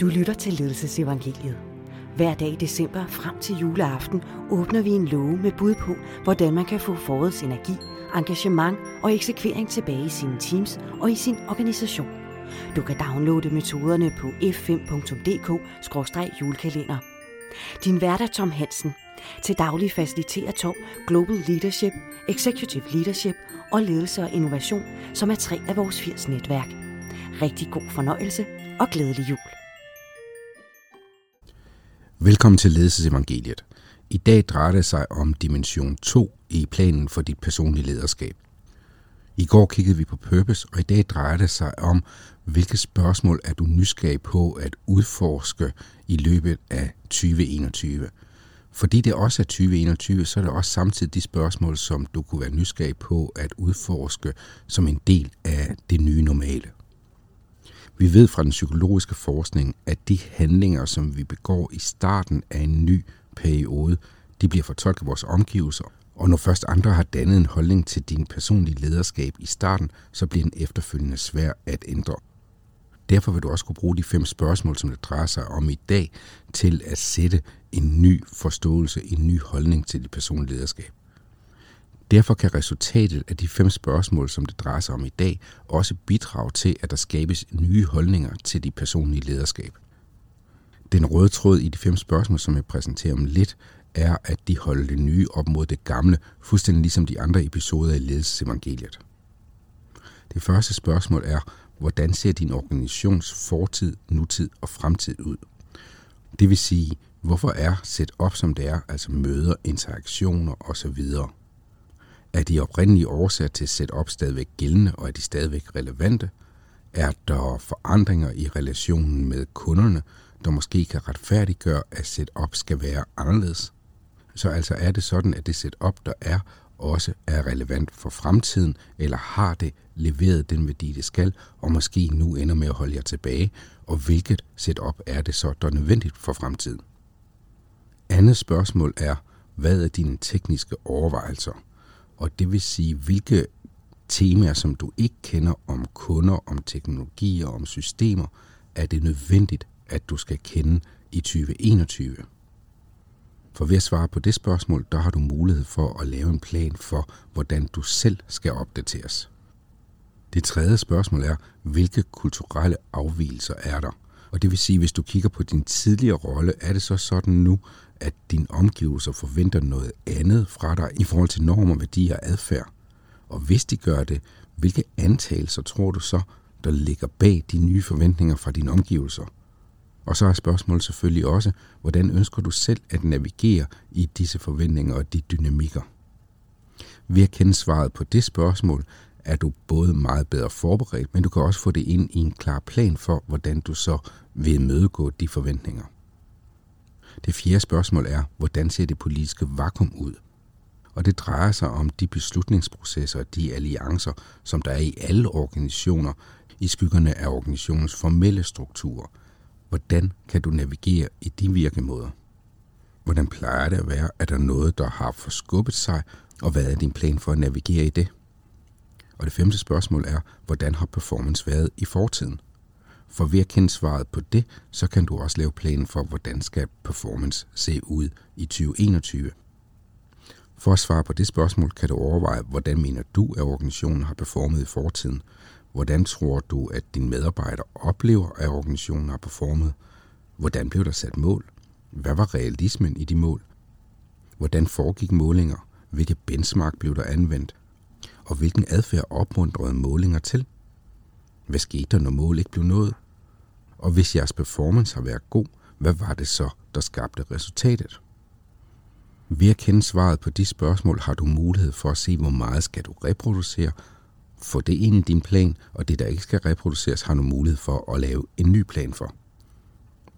Du lytter til Ledelsesevangeliet. Hver dag i december frem til juleaften åbner vi en låge med bud på, hvordan man kan få forårets energi, engagement og eksekvering tilbage i sine teams og i sin organisation. Du kan downloade metoderne på f5.dk-julekalender. Din vært er Tom Hansen. Til daglig faciliterer Tom Global Leadership, Executive Leadership og Ledelse og Innovation, som er tre af vores 80 netværk. Rigtig god fornøjelse og glædelig jul. Velkommen til Ledelsesevangeliet. I dag drejer det sig om dimension 2 i planen for dit personlige lederskab. I går kiggede vi på purpose, og i dag drejer det sig om, hvilke spørgsmål er du nysgerrig på at udforske i løbet af 2021. Fordi det også er 2021, så er det også samtidig de spørgsmål, som du kunne være nysgerrig på at udforske som en del af det nye normale. Vi ved fra den psykologiske forskning, at de handlinger, som vi begår i starten af en ny periode, de bliver fortolket af vores omgivelser, og når først andre har dannet en holdning til din personlige lederskab i starten, så bliver den efterfølgende svær at ændre. Derfor vil du også kunne bruge de fem spørgsmål, som det drejer sig om i dag, til at sætte en ny forståelse, en ny holdning til dit personlige lederskab. Derfor kan resultatet af de fem spørgsmål, som det drejer sig om i dag, også bidrage til, at der skabes nye holdninger til dit personlige lederskab. Den røde tråd i de fem spørgsmål, som jeg præsenterer om lidt, er, at de holder det nye op mod det gamle, fuldstændig ligesom de andre episoder i ledelsesevangeliet. Det første spørgsmål er, hvordan ser din organisations fortid, nutid og fremtid ud? Det vil sige, hvorfor er set op som det er, altså møder, interaktioner osv. Er de oprindelige årsager til setup stadigvæk gældende, og er de stadigvæk relevante? Er der forandringer i relationen med kunderne, der måske kan retfærdiggøre, at setup skal være anderledes? Så altså er det sådan, at det setup, der er, også er relevant for fremtiden, eller har det leveret den værdi, det skal, og måske nu ender med at holde jer tilbage, og hvilket setup er det så, der er nødvendigt for fremtiden? Andet spørgsmål er, hvad er dine tekniske overvejelser? Og det vil sige, hvilke temaer, som du ikke kender om kunder, om teknologier, om systemer, er det nødvendigt, at du skal kende i 2021. For ved at svare på det spørgsmål, der har du mulighed for at lave en plan for, hvordan du selv skal opdateres. Det tredje spørgsmål er, hvilke kulturelle afvielser er der? Og det vil sige, hvis du kigger på din tidligere rolle, er det så sådan nu, at din omgivelser forventer noget andet fra dig i forhold til normer, værdier og adfærd? Og hvis de gør det, hvilke antagelser tror du så, der ligger bag de nye forventninger fra dine omgivelser? Og så er spørgsmålet selvfølgelig også, hvordan ønsker du selv at navigere i disse forventninger og de dynamikker? Ved at kende svaret på det spørgsmål, er du både meget bedre forberedt, men du kan også få det ind i en klar plan for, hvordan du så vil mødegå de forventninger. Det fjerde spørgsmål er, hvordan ser det politiske vakuum ud? Og det drejer sig om de beslutningsprocesser og de alliancer, som der er i alle organisationer, i skyggerne af organisationens formelle strukturer. Hvordan kan du navigere i de virkemåder? Hvordan plejer det at være? Er der noget, der har forskubbet sig? Og hvad er din plan for at navigere i det? Og det femte spørgsmål er, hvordan har performance været i fortiden? For ved at kende svaret på det, så kan du også lave planen for, hvordan skal performance se ud i 2021. For at svare på det spørgsmål, kan du overveje, hvordan mener du, at organisationen har performet i fortiden? Hvordan tror du, at dine medarbejdere oplever, at organisationen har performet? Hvordan blev der sat mål? Hvad var realismen i de mål? Hvordan foregik målinger? Hvilke benchmark blev der anvendt? Og hvilken adfærd opmuntrede målinger til? Hvad skete der, når mål ikke blev nået? Og hvis jeres performance har været god, hvad var det så, der skabte resultatet? Ved at kende svaret på de spørgsmål har du mulighed for at se, hvor meget skal du reproducere, få det ind i din plan, og det, der ikke skal reproduceres, har du mulighed for at lave en ny plan for.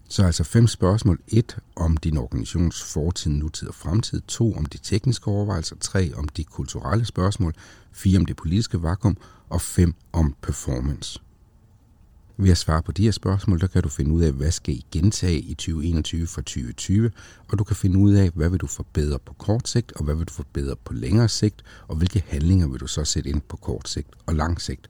Så altså fem spørgsmål. Et om din organisations fortid, nutid og fremtid. To om de tekniske overvejelser. Tre om de kulturelle spørgsmål. Fire om det politiske vakuum. Og fem om performance. Ved at svare på de her spørgsmål, der kan du finde ud af, hvad skal I gentage i 2021 fra 2020, og du kan finde ud af, hvad vil du forbedre på kort sigt, og hvad vil du forbedre på længere sigt, og hvilke handlinger vil du så sætte ind på kort sigt og lang sigt.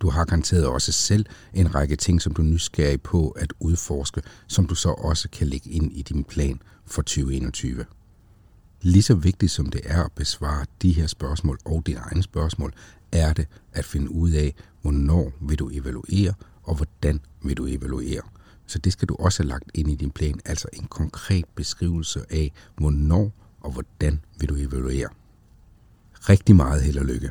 Du har garanteret også selv en række ting, som du er nysgerrig på at udforske, som du så også kan lægge ind i din plan for 2021. Lige så vigtigt som det er at besvare de her spørgsmål og dine egne spørgsmål, er det at finde ud af, hvornår vil du evaluere, og hvordan vil du evaluere. Så det skal du også have lagt ind i din plan, altså en konkret beskrivelse af, hvornår og hvordan vil du evaluere. Rigtig meget held og lykke.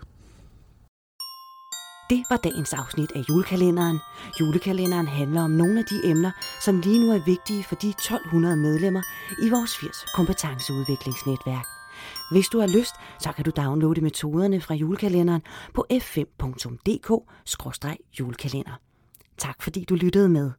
Det var dagens afsnit af julekalenderen. Julekalenderen handler om nogle af de emner, som lige nu er vigtige for de 1200 medlemmer i vores 80 kompetenceudviklingsnetværk. Hvis du har lyst, så kan du downloade metoderne fra julekalenderen på f5.dk-julekalender. Tak fordi du lyttede med.